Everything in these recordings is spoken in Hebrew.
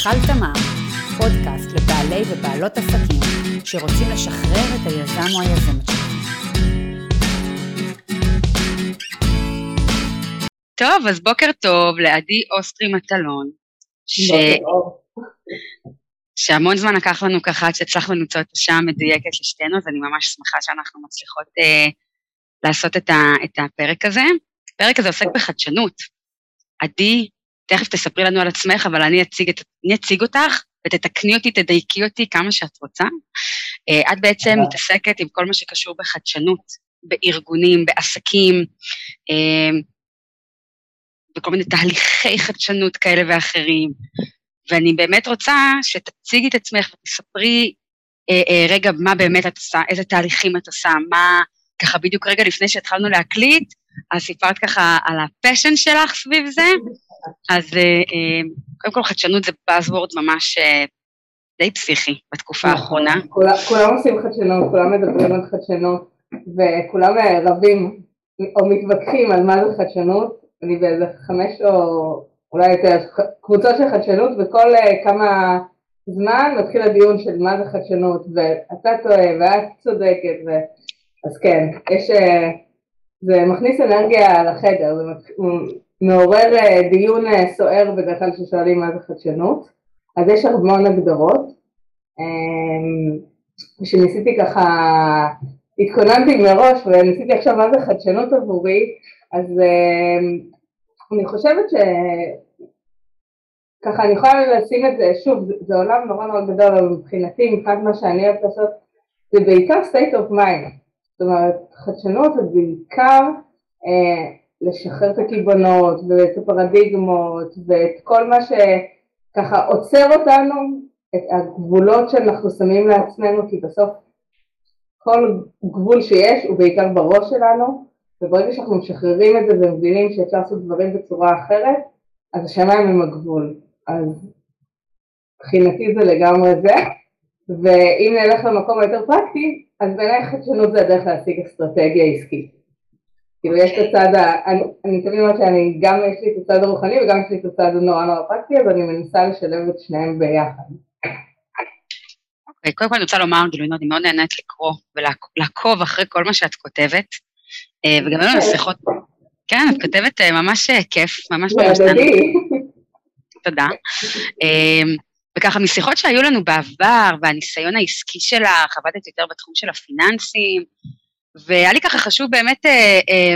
מיכל תמר, פודקאסט לבעלי ובעלות עסקים שרוצים לשחרר את היזם או היזמת שלהם. טוב, אז בוקר טוב לעדי אוסטרי מטלון. ש... שהמון זמן לקח לנו ככה עד שהצלחנו למצוא את השעה המדויקת לשתינו, אז אני ממש שמחה שאנחנו מצליחות אה, לעשות את, ה, את הפרק הזה. הפרק הזה עוסק בחדשנות. עדי, תכף תספרי לנו על עצמך, אבל אני אציג, את, אני אציג אותך ותתקני אותי, תדייקי אותי כמה שאת רוצה. אה, את בעצם מתעסקת עם כל מה שקשור בחדשנות, בארגונים, בעסקים, אה, בכל מיני תהליכי חדשנות כאלה ואחרים. ואני באמת רוצה שתציגי את עצמך ותספרי אה, אה, רגע מה באמת את עושה, איזה תהליכים את עושה, מה, ככה בדיוק רגע לפני שהתחלנו להקליט, אז סיפרת ככה על הפשן שלך סביב זה, אז אה, אה, קודם כל חדשנות זה Buzzword ממש אה, די פסיכי בתקופה נכון. האחרונה. כולם עושים חדשנות, כולם מדברים על חדשנות, וכולם רבים או מתווכחים על מה זה חדשנות, אני באיזה חמש או אולי יותר קבוצות של חדשנות, וכל כמה זמן מתחיל הדיון של מה זה חדשנות, ואתה טועה ואת צודקת, ו... אז כן, יש, זה מכניס אנרגיה לחדר, זה מעורר אה, דיון אה, סוער בדרך כלל ששואלים מה זה חדשנות, אז יש המון הגדרות, אמ, כשניסיתי ככה, התכוננתי מראש וניסיתי עכשיו מה זה חדשנות עבורי, אז אמ, אני חושבת ש... ככה אני יכולה לשים את זה, שוב, זה, זה עולם נורא נורא גדול, אבל מבחינתי, מבחינת מה שאני אוהבת לעשות, זה בעיקר state of mind, זאת אומרת, חדשנות זה בעיקר אה, לשחרר את הקיבעונות ואת הפרדיגמות ואת כל מה שככה עוצר אותנו, את הגבולות שאנחנו שמים לעצמנו, כי בסוף כל גבול שיש הוא בעיקר בראש שלנו, וברגע שאנחנו משחררים את זה ומבינים שאפשר לעשות דברים בצורה אחרת, אז השמיים הם הגבול. אז מבחינתי זה לגמרי זה, ואם נלך למקום היותר פרקטי, אז בעיניי חדשנות זה הדרך להשיג אסטרטגיה עסקית. כאילו יש את הצד, אני תמיד אומרת שאני גם יש לי את הצד הרוחני וגם יש לי את הצד הנורא נורא פרקטי, אז אני מנסה לשלב את שניהם ביחד. אוקיי, קודם כל אני רוצה לומר, גילוי נאות, אני מאוד נהנית לקרוא ולעקוב אחרי כל מה שאת כותבת, אה, וגם היו לנו שיחות, כן, את כותבת אה, ממש אה, כיף, ממש ממש תודה. וככה משיחות שהיו לנו בעבר, והניסיון העסקי שלך, עבדת יותר בתחום של הפיננסים, והיה לי ככה חשוב באמת אה, אה,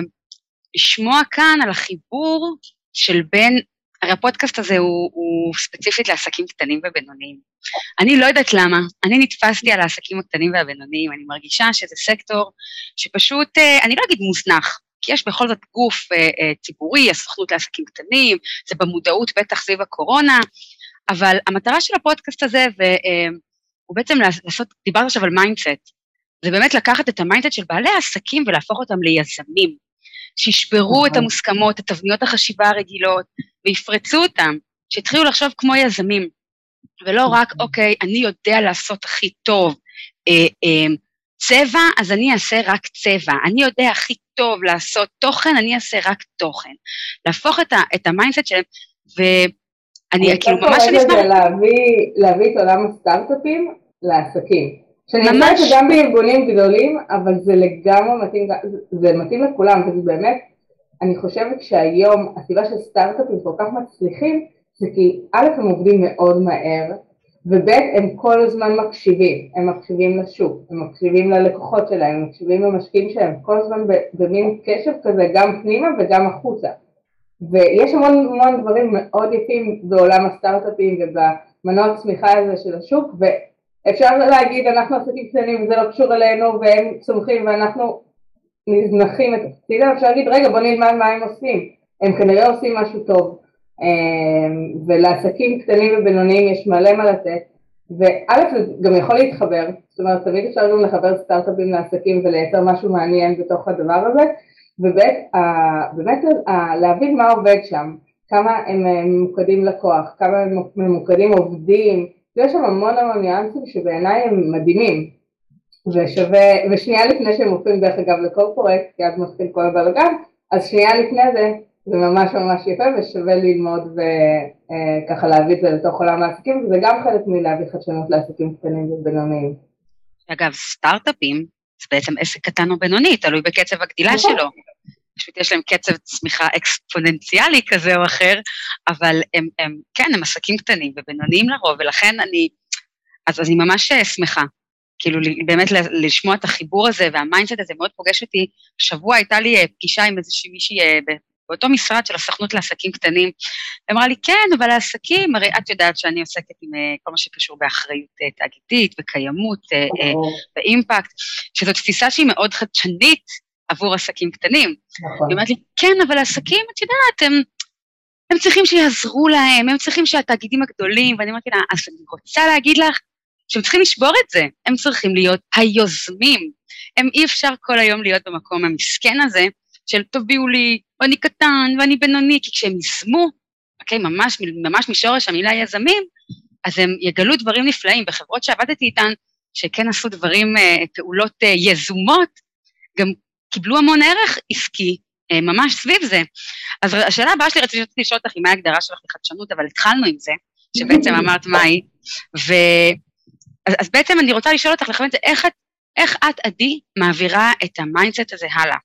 לשמוע כאן על החיבור של בין, הרי הפודקאסט הזה הוא, הוא ספציפית לעסקים קטנים ובינוניים. אני לא יודעת למה, אני נתפסתי על העסקים הקטנים והבינוניים, אני מרגישה שזה סקטור שפשוט, אה, אני לא אגיד מוזנח, כי יש בכל זאת גוף אה, אה, ציבורי, הסוכנות לעסקים קטנים, זה במודעות בטח סביב הקורונה, אבל המטרה של הפודקאסט הזה, והוא אה, בעצם לעשות, דיברת עכשיו על mindset, זה באמת לקחת את ה mindset של בעלי העסקים ולהפוך אותם ליזמים, שישברו את נכון. המוסכמות, את תבניות החשיבה הרגילות, ויפרצו אותם, שיתחילו לחשוב כמו יזמים, ולא רק, נכון. אוקיי, אני יודע לעשות הכי טוב אה, אה, צבע, אז אני אעשה רק צבע, אני יודע הכי טוב לעשות תוכן, אני אעשה רק תוכן. להפוך את, ה, את ה mindset שלהם, ואני כאילו ממש אני אשמח... להביא, להביא את עולם הסטארט-אפים לעסקים. שאני עושה את זה גם בארגונים גדולים, אבל זה לגמרי מתאים, זה מתאים לכולם, וזה באמת, אני חושבת שהיום הסיבה שסטארט-אפים כל כך מצליחים, זה כי א' הם עובדים מאוד מהר, וב' הם כל הזמן מקשיבים, הם מקשיבים לשוק, הם מקשיבים ללקוחות שלהם, הם מקשיבים למשקיעים שלהם, כל הזמן במין קשב כזה גם פנימה וגם החוצה. ויש המון המון דברים מאוד יפים בעולם הסטארט-אפים ובמנוע הצמיחה הזה של השוק, אפשר להגיד אנחנו עסקים קטנים וזה לא קשור אלינו והם צומחים ואנחנו נזנחים את הצידה, אפשר להגיד רגע בוא נלמד מה הם עושים, הם כנראה עושים משהו טוב. אמ, ולעסקים קטנים ובינוניים יש מלא מה לתת וא' זה גם יכול להתחבר, זאת אומרת תמיד אפשר גם לחבר סטארט-אפים לעסקים ולייצר משהו מעניין בתוך הדבר הזה. וב' באמת להבין מה עובד שם, כמה הם ממוקדים לקוח, כמה הם ממוקדים עובדים יש שם המון המון ניואנסים שבעיניי הם מדהימים ושווה, ושנייה לפני שהם הופכים דרך אגב לקורפורט, כי אז מתחיל כל הבלגן, אז שנייה לפני זה זה ממש ממש יפה ושווה ללמוד וככה להביא את זה לתוך עולם העסקים, וזה גם חלק מלהביא חדשנות לעסקים קטנים ובינוניים. אגב, סטארט-אפים זה בעצם עסק קטן או בינוני, תלוי בקצב הגדילה נכון. שלו. פשוט יש להם קצב צמיחה אקספוננציאלי כזה או אחר, אבל הם, הם כן, הם עסקים קטנים ובינוניים לרוב, ולכן אני, אז, אז אני ממש אה, שמחה. כאילו באמת לשמוע את החיבור הזה וה mindset הזה מאוד פוגש אותי. שבוע הייתה לי אה, פגישה עם איזושהי מישהי אה, באותו משרד של הסוכנות לעסקים קטנים. אמרה לי, כן, אבל העסקים, הרי את יודעת שאני עוסקת עם כל מה שקשור באחריות תאגידית וקיימות ואימפקט, שזו תפיסה שהיא מאוד חדשנית עבור עסקים קטנים. נכון. היא אומרת לי, כן, אבל עסקים, את יודעת, הם, הם צריכים שיעזרו להם, הם צריכים שהתאגידים הגדולים, ואני אמרתי לה, אז אני רוצה להגיד לך שהם צריכים לשבור את זה, הם צריכים להיות היוזמים. הם אי אפשר כל היום להיות במקום המסכן הזה של תביאו לי, ואני קטן, ואני בינוני, כי כשהם ייזמו, אוקיי, ממש, ממש משורש המילה יזמים, אז הם יגלו דברים נפלאים. בחברות שעבדתי איתן, שכן עשו דברים, אה, פעולות אה, יזומות, גם קיבלו המון ערך עסקי אה, ממש סביב זה. אז השאלה הבאה שלי רציתי לשאול אותך, מה ההגדרה שלך לחדשנות, אבל התחלנו עם זה, שבעצם אמרת מהי, ו... אז, אז בעצם אני רוצה לשאול אותך לכוון את זה, איך את, איך את, עדי, מעבירה את ה mindset הזה הלאה?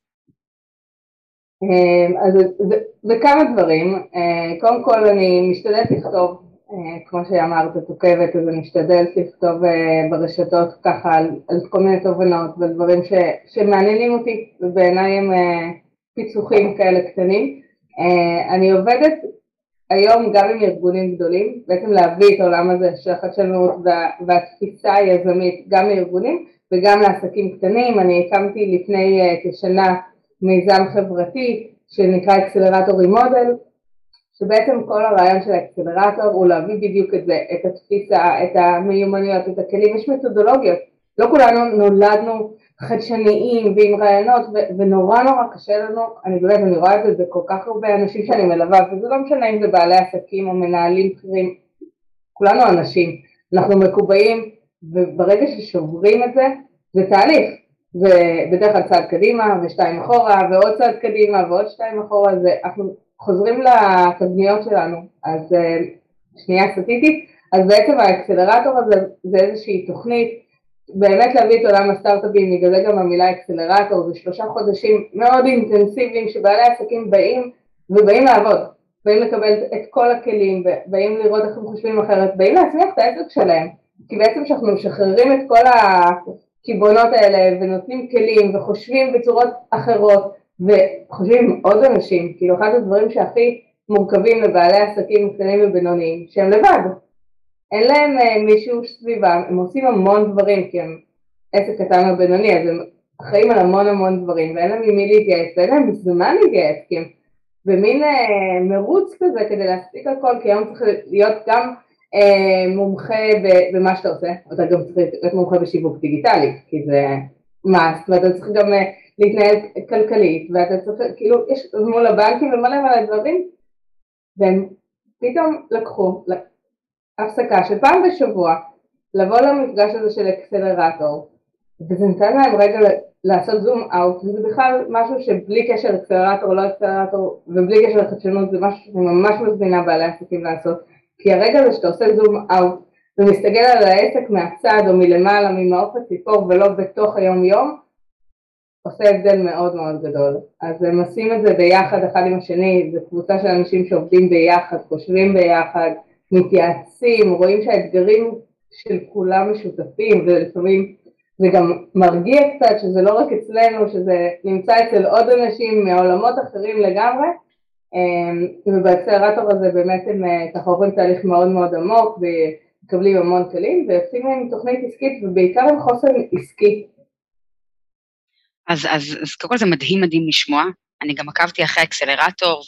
אה, אז זה, זה כמה דברים, אה, קודם כל אני משתדלת לכתוב כמו שאמרת, את עוקבת, אז אני אשתדל לכתוב אה, ברשתות ככה על, על כל מיני תובנות ודברים ש, שמעניינים אותי, ובעיניי הם אה, פיצוחים כאלה קטנים. אני עובדת היום גם עם ארגונים גדולים, בעצם להביא את העולם הזה של החדשנות וה, והתפיסה היזמית גם לארגונים וגם לעסקים קטנים. אני הקמתי לפני כשנה מיזם חברתי שנקרא אקסלרטורי מודל, שבעצם כל הרעיון של האקסלרטור הוא להביא בדיוק את זה, את התפיסה, את המיומנויות, את הכלים, יש מתודולוגיות, לא כולנו נולדנו חדשניים ועם רעיונות ונורא נורא קשה לנו, אני באמת, אני רואה את זה בכל כך הרבה אנשים שאני מלווה וזה לא משנה אם זה בעלי עסקים או מנהלים בכירים, כולנו אנשים, אנחנו מקובעים וברגע ששוברים את זה, זה תהליך, זה בדרך כלל צעד קדימה ושתיים אחורה ועוד צעד קדימה ועוד שתיים אחורה, זה, אנחנו חוזרים לתבניות שלנו, אז אה, שנייה סטטיסטית, אז בעצם האקסלרטור הזה זה איזושהי תוכנית באמת להביא את עולם הסטארט-אפים, בגלל זה גם המילה אקסלרטור, זה שלושה חודשים מאוד אינטנסיביים שבעלי עסקים באים ובאים לעבוד, באים לקבל את כל הכלים, באים לראות איך הם חושבים אחרת, באים להצמיח את העסק שלהם, כי בעצם כשאנחנו משחררים את כל הקיבעונות האלה ונותנים כלים וחושבים בצורות אחרות וחושבים עוד אנשים, כאילו אחד הדברים שהכי מורכבים לבעלי עסקים קטנים ובינוניים, שהם לבד, אין להם uh, מישהו סביבם, הם עושים המון דברים כי הם עסק קטן ובינוני, אז הם אחראים על המון המון דברים ואין להם עם מי להתייעץ ואין להם זמן להתייעץ כי הם במין uh, מרוץ כזה כדי להספיק הכל כי היום צריך להיות גם uh, מומחה במה שאתה עושה, אתה גם צריך להיות מומחה בשיווק דיגיטלי כי זה מאסט ואתה צריך גם uh, להתנהל כלכלית, ואתה צריך, כאילו, יש מול הבנקים ומלא מלא דברים, והם פתאום לקחו הפסקה של פעם בשבוע, לבוא למפגש הזה של אקסלרטור, וזה נתן להם רגע לעשות זום אאוט, וזה בכלל משהו שבלי קשר אקסלרטור לא אקסלרטור, ובלי קשר לחדשנות, זה משהו שאני ממש מזמינה בעלי עסקים לעשות, כי הרגע הזה שאתה עושה זום אאוט, ומסתכל על העסק מהצד או מלמעלה, ממעוף הציפור ולא בתוך היום יום, עושה הבדל מאוד מאוד גדול. אז הם עושים את זה ביחד אחד עם השני, זו קבוצה של אנשים שעובדים ביחד, חושבים ביחד, מתייעצים, רואים שהאתגרים של כולם משותפים ולפעמים זה גם מרגיע קצת שזה לא רק אצלנו, שזה נמצא אצל עוד אנשים מעולמות אחרים לגמרי אמ, ובאקסלרטור הזה באמת הם אה, ככה עוברים תהליך מאוד מאוד עמוק ומקבלים המון כלים ויוצאים עם תוכנית עסקית ובעיקר עם חוסן עסקי. אז, אז, אז קודם כל זה מדהים מדהים לשמוע, אני גם עקבתי אחרי האקסלרטור,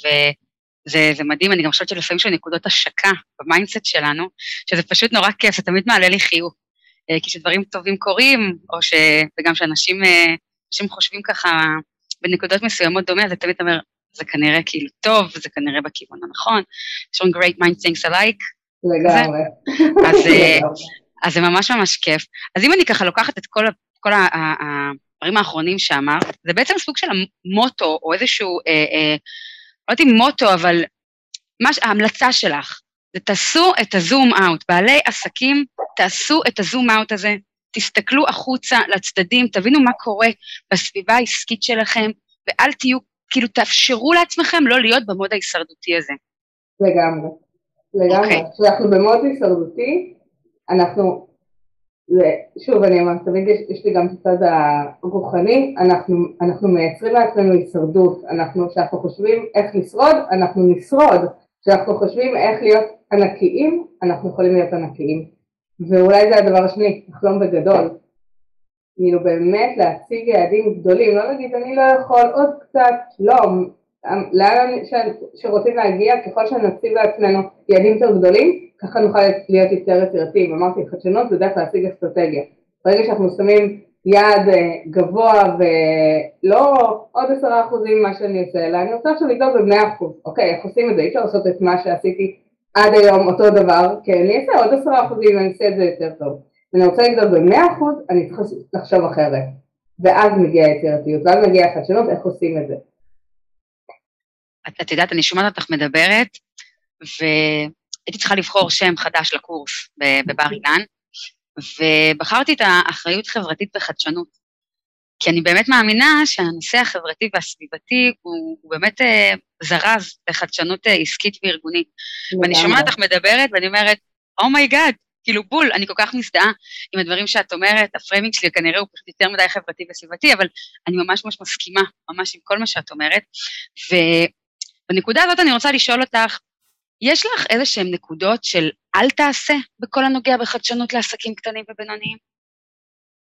וזה מדהים, אני גם חושבת שלפעמים יש נקודות השקה ב mindset שלנו, שזה פשוט נורא כיף, זה תמיד מעלה לי חיוך, אה, כי כשדברים טובים קורים, או ש... וגם שאנשים אה, חושבים ככה בנקודות מסוימות דומה, זה תמיד אומר, זה כנראה כאילו טוב, זה כנראה בכיוון הנכון, יש לנו great minds think alike. לגמרי. אז, אה, אז זה ממש ממש כיף. אז אם אני ככה לוקחת את כל, כל. הדברים האחרונים שאמרת, זה בעצם סוג של המוטו או איזשהו אה, אה, לא יודעת אם מוטו, אבל מה, ההמלצה שלך, זה תעשו את הזום אאוט. בעלי עסקים, תעשו את הזום אאוט הזה, תסתכלו החוצה לצדדים, תבינו מה קורה בסביבה העסקית שלכם, ואל תהיו, כאילו תאפשרו לעצמכם לא להיות במוד ההישרדותי הזה. לגמרי, לגמרי. Okay. אוקיי. כשאנחנו במוד הישרדותי, אנחנו, שוב אני אומרת, תמיד יש, יש לי גם את הצד הרוחני, אנחנו, אנחנו מייצרים לעצמנו הישרדות, אנחנו, כשאנחנו חושבים איך לשרוד, אנחנו נשרוד, כשאנחנו חושבים איך להיות ענקיים, אנחנו יכולים להיות ענקיים. ואולי זה הדבר השני, לחלום בגדול. כאילו באמת להציג יעדים גדולים, לא להגיד אני לא יכול עוד קצת, לא, לאן שרוצים להגיע, ככל שנציב לעצמנו יעדים יותר גדולים, ככה נוכל להיות יותר יצירתיים. אמרתי, חדשנות זה דרך להשיג אסטרטגיה. ברגע שאנחנו שמים יעד אה, גבוה ולא עוד עשרה אחוזים ממה שאני עושה, אלא אני רוצה עכשיו לגדול במאה אחוז. אוקיי, איך עושים את זה? אי אפשר לעשות את מה שעשיתי עד היום אותו דבר, כי אני אעשה עוד עשרה אחוזים ואני אעשה את זה יותר טוב. ואני רוצה לגדול במאה אחוז, אני צריך לחשוב אחרת. ואז מגיעה היצירתיות, ואז מגיעה החדשנות, איך עושים את זה. את, את יודעת, אני שומעת אותך מדברת, והייתי צריכה לבחור שם חדש לקורס בבר אילן, ובחרתי את האחריות חברתית וחדשנות. כי אני באמת מאמינה שהנושא החברתי והסביבתי הוא, הוא באמת אה, זרז לחדשנות אה, עסקית וארגונית. ואני שומעת אותך מדברת ואני אומרת, oh my god, כאילו בול, אני כל כך מזדהה עם הדברים שאת אומרת, ה framing שלי כנראה הוא פשוט יותר מדי חברתי וסביבתי, אבל אני ממש ממש מסכימה, ממש עם כל מה שאת אומרת. ובנקודה הזאת אני רוצה לשאול אותך, יש לך איזה שהן נקודות של אל תעשה בכל הנוגע בחדשנות לעסקים קטנים ובינוניים?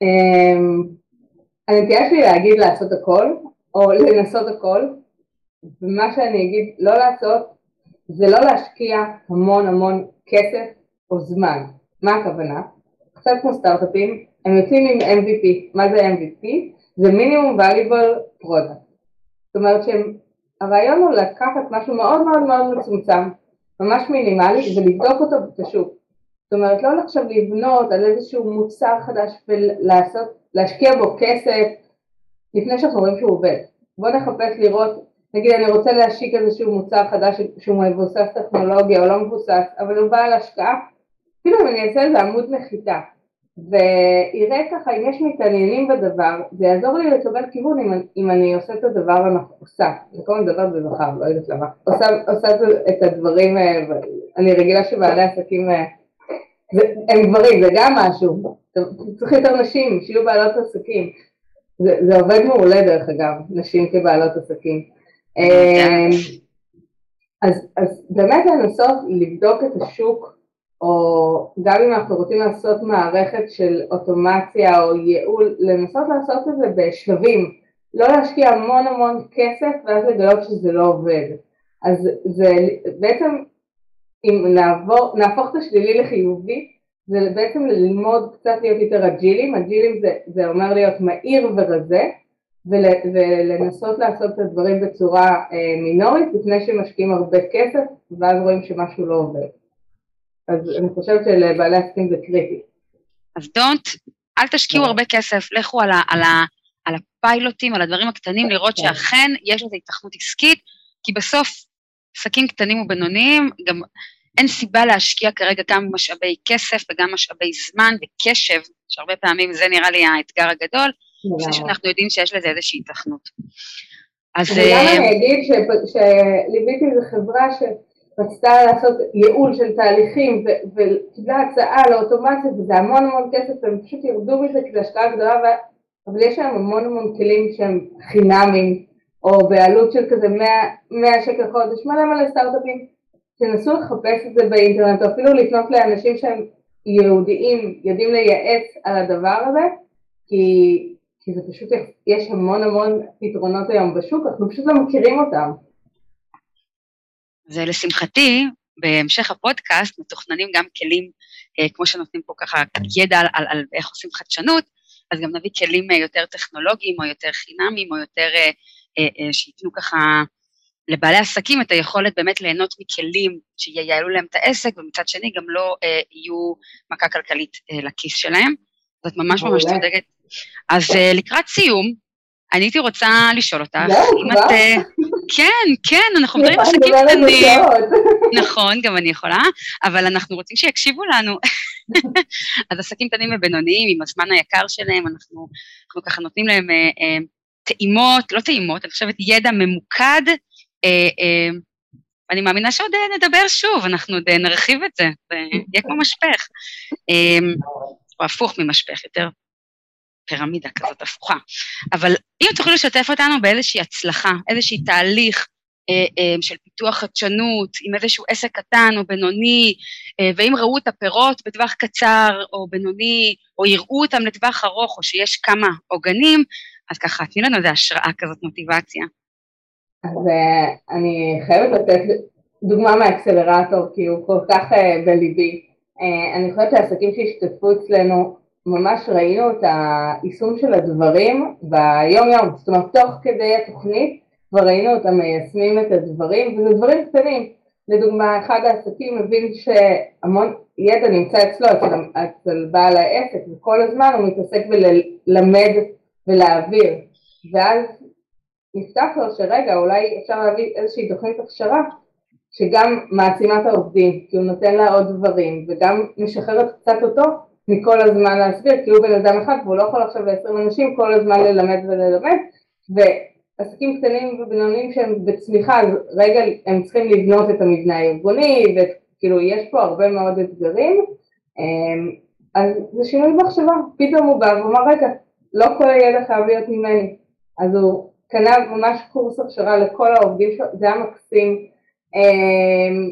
אמ, הנטייה שלי להגיד לעשות הכל, או לנסות הכל, ומה שאני אגיד לא לעשות, זה לא להשקיע המון המון כסף או זמן. מה הכוונה? קצת כמו סטארט-אפים, הם יוצאים עם MVP. מה זה MVP? זה מינימום valuable product. זאת אומרת שהרעיון הוא לקחת משהו מאוד מאוד מאוד מצומצם, ממש מינימלי, ולבדוק אותו בשוק. זאת אומרת, לא עכשיו לבנות על איזשהו מוצר חדש ולעשות, להשקיע בו כסף לפני שאנחנו רואים שהוא עובד. בואו נחפש לראות, נגיד אני רוצה להשיק איזשהו מוצר חדש שהוא מבוסס טכנולוגיה או לא מבוסס, אבל הוא בעל השקעה, אפילו אם אני אעשה איזה עמוד נחיתה ויראה ככה אם יש מתעניינים בדבר, זה יעזור לי לקבל כיוון אם, אם אני עושה את הדבר הנכון, עושה, כל הזמן מדברת בזכר, לא יודעת למה, עושה, עושה את הדברים, אה, אני רגילה שבעלי עסקים אה, זה, הם גברים, זה גם משהו, צריך יותר נשים, שיהיו בעלות עסקים, זה, זה עובד מעולה דרך אגב, נשים כבעלות עסקים. אה, אז, אז באמת לנסות לבדוק את השוק או גם אם אנחנו רוצים לעשות מערכת של אוטומציה או ייעול, לנסות לעשות את זה בשלבים, לא להשקיע המון המון כסף ואז לגלות שזה לא עובד. אז זה בעצם, אם נעבור, נהפוך את השלילי לחיובי, זה בעצם ללמוד קצת להיות יותר אג'ילים, אג'ילים זה, זה אומר להיות מהיר ורזה, ול, ולנסות לעשות את הדברים בצורה אה, מינורית לפני שמשקיעים הרבה כסף ואז רואים שמשהו לא עובד. אז אני חושבת שלבעלי עסקים זה קריטי. אז דונט, אל תשקיעו הרבה כסף, לכו על, ה, על, ה, על הפיילוטים, על הדברים הקטנים, לראות כן. שאכן יש לזה התכנות עסקית, כי בסוף עסקים קטנים ובינוניים, גם אין סיבה להשקיע כרגע גם משאבי כסף וגם משאבי זמן וקשב, שהרבה פעמים זה נראה לי האתגר הגדול, לפני שאנחנו יודעים שיש לזה איזושהי התכנות. אז... אה, אני אגיד שליוויתי איזו חברה ש... רצתה לעשות ייעול של תהליכים וקיבלה הצעה לאוטומציה וזה המון המון כסף והם פשוט ירדו מזה כי זו השקעה גדולה. אבל יש להם המון המון כלים שהם חינמים או בעלות של כזה 100, 100 שקל חודש, מלא מלא סטארט-אפים, תנסו לחפש את זה באינטרנט או אפילו לפנות לאנשים שהם יהודיים, יודעים לייעץ על הדבר הזה כי, כי זה פשוט, יש המון המון פתרונות היום בשוק, אנחנו פשוט לא מכירים אותם ולשמחתי, בהמשך הפודקאסט מתוכננים גם כלים, אה, כמו שנותנים פה ככה ידע על, על, על איך עושים חדשנות, אז גם נביא כלים אה, יותר טכנולוגיים או יותר חינמיים או יותר אה, שייתנו ככה לבעלי עסקים את היכולת באמת ליהנות מכלים שייעלו להם את העסק, ומצד שני גם לא אה, יהיו מכה כלכלית אה, לכיס שלהם. זאת ממש ממש צודקת. אז אה, לקראת סיום, אני הייתי רוצה לשאול אותך, אם את... כן, כן, אנחנו מדברים עסקים קטנים. נכון, גם אני יכולה, אבל אנחנו רוצים שיקשיבו לנו. אז עסקים קטנים ובינוניים, עם הזמן היקר שלהם, אנחנו, אנחנו ככה נותנים להם אה, אה, טעימות, לא טעימות, אני חושבת ידע ממוקד. אה, אה, אני מאמינה שעוד אה, נדבר שוב, אנחנו עוד אה, נרחיב את זה, זה יהיה כמו משפך. אה, או הפוך ממשפך, יותר פירמידה כזאת הפוכה. אבל אם תוכלו לשתף אותנו באיזושהי הצלחה, איזשהי תהליך אה, אה, של פיתוח חדשנות, עם איזשהו עסק קטן או בינוני, אה, ואם ראו את הפירות בטווח קצר או בינוני, או יראו אותם לטווח ארוך, או שיש כמה עוגנים, אז ככה, תני לנו איזה השראה כזאת, מוטיבציה. אז uh, אני חייבת לתת דוגמה מהאקסלרטור, כי הוא כל כך uh, בליבי. Uh, אני חושבת שהעסקים שהשתתפו אצלנו ממש ראינו את היישום של הדברים ביום יום, זאת אומרת תוך כדי התוכנית כבר ראינו אותם מיישמים את הדברים וזה דברים קטנים, לדוגמה אחד העסקים מבין שהמון ידע נמצא אצלו, אצל, אצל בעל העסק וכל הזמן הוא מתעסק בללמד ולהעביר. ואז נפתח לו שרגע אולי אפשר להביא איזושהי תוכנית הכשרה שגם מעצימה את העובדים כי הוא נותן לה עוד דברים וגם משחררת קצת אותו מכל הזמן להסביר, כי הוא בן אדם אחד והוא לא יכול עכשיו לעשרים אנשים כל הזמן ללמד וללמד, ועסקים קטנים ובינוניים שהם בצמיחה, רגע הם צריכים לבנות את המבנה הארגוני, וכאילו יש פה הרבה מאוד אתגרים, אמ, אז זה שינוי מחשבה, פתאום הוא בא ואומר רגע, לא כל הידע חייב להיות ממני, אז הוא קנה ממש קורס הכשרה לכל העובדים שלו, זה היה מקסים, אמ,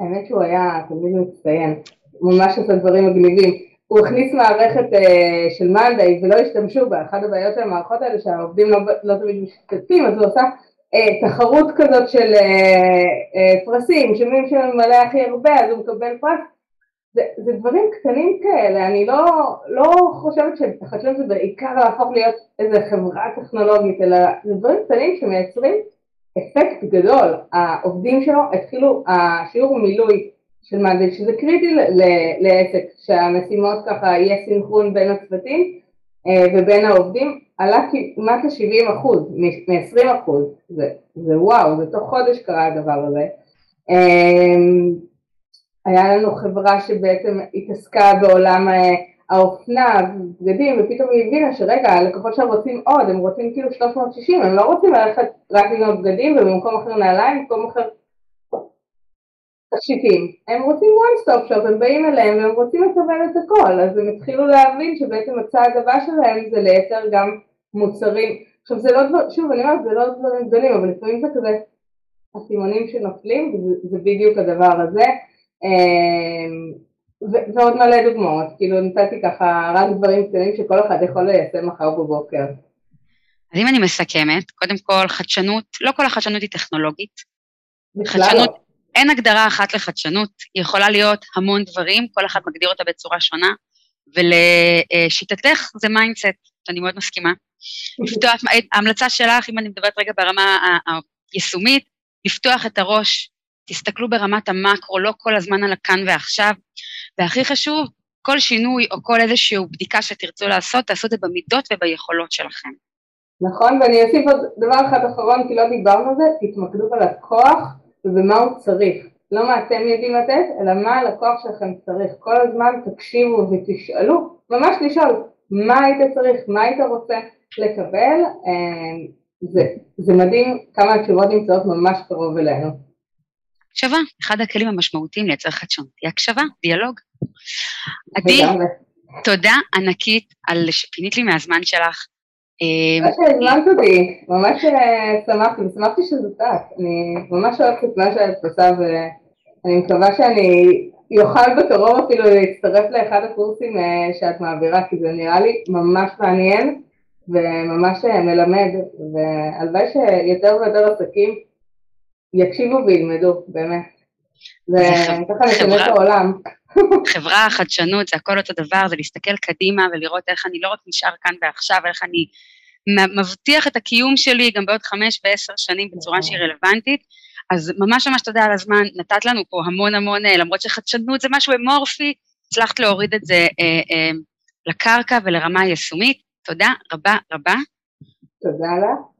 האמת שהוא היה תלמיד מצטיין, ממש עושה דברים מגניבים, הוא הכניס מערכת uh, של מאנדיי ולא השתמשו בה, אחת הבעיות של המערכות האלה שהעובדים לא, לא תמיד משתתפים, אז הוא עשה uh, תחרות כזאת של uh, uh, פרסים, שמי שממלא הכי הרבה אז הוא מקבל פרס, זה, זה דברים קטנים כאלה, אני לא, לא חושבת שחדשנות זה בעיקר להפוך להיות איזה חברה טכנולוגית, אלא זה דברים קטנים שמייצרים אפקט גדול, העובדים שלו התחילו, השיעור מילוי של מאנדיי, שזה קריטי לעסק, שהמשימות ככה יהיה סינכרון בין הצוותים אה, ובין העובדים, עלה כמעט ל-70 אחוז, מ-20 אחוז, זה, זה וואו, זה תוך חודש קרה הדבר הזה. אה, היה לנו חברה שבעצם התעסקה בעולם אה, האופנה, בגדים, ופתאום היא הבינה שרגע, הלקוחות שלהם רוצים עוד, הם רוצים כאילו 360, הם לא רוצים ללכת רק לקנות בגדים ובמקום אחר נעליים, במקום אחר תכשיטים, הם רוצים one stop shop, הם באים אליהם והם רוצים לקבל את הכל, אז הם התחילו להבין שבעצם הצעד הבא שלהם זה לייצר גם מוצרים, עכשיו זה לא דבר, שוב אני אומרת זה לא דברים גדולים, אבל לפעמים זה כזה הסימונים שנופלים, וזה בדיוק הדבר הזה, אמ, ועוד מלא דוגמאות, כאילו נתתי ככה רק דברים קטנים שכל אחד יכול ליישם מחר בבוקר. אז אם אני מסכמת, קודם כל חדשנות, לא כל החדשנות היא טכנולוגית. חדשנות, לא. אין הגדרה אחת לחדשנות, היא יכולה להיות המון דברים, כל אחד מגדיר אותה בצורה שונה, ולשיטתך זה mindset, אני מאוד מסכימה. לפתוח, ההמלצה שלך, אם אני מדברת רגע ברמה היישומית, לפתוח את הראש, תסתכלו ברמת המקרו, לא כל הזמן על הכאן ועכשיו, והכי חשוב, כל שינוי או כל איזושהי בדיקה שתרצו לעשות, תעשו את זה במידות וביכולות שלכם. נכון, ואני אוסיף עוד דבר אחד אחרון, כי לא דיברנו על זה, תתמקדו בלקוח ובמה הוא צריך. לא מה אתם יודעים לתת, אלא מה הלקוח שלכם צריך. כל הזמן תקשיבו ותשאלו, ממש לשאול, מה היית צריך, מה היית רוצה לקבל, אמ, זה, זה מדהים כמה התשובות נמצאות ממש קרוב אלינו. הקשבה, אחד הכלים המשמעותיים לייצר חדשנות, היא הקשבה, דיאלוג. עדי, תודה ענקית על שפינית לי מהזמן שלך, תודה שהזמנת אותי, ממש אה, שמחתי, ושמחתי שזאת את, אני ממש אוהבת את מה שאת עושה ואני מקווה שאני אוכל בקרוב אפילו להצטרף לאחד הקורסים אה, שאת מעבירה, כי זה נראה לי ממש מעניין וממש אה, מלמד, והלוואי שיותר ויותר עסקים יקשיבו וילמדו, באמת. וככה נשנה את העולם. חברה, חדשנות, זה הכל אותו דבר, זה להסתכל קדימה ולראות איך אני לא רק נשאר כאן ועכשיו, איך אני מבטיח את הקיום שלי גם בעוד חמש ועשר שנים בצורה שהיא רלוונטית. אז ממש ממש תודה על הזמן, נתת לנו פה המון המון, אה, למרות שחדשנות זה משהו אמורפי, הצלחת להוריד את זה אה, אה, לקרקע ולרמה היישומית. תודה רבה רבה. תודה לך.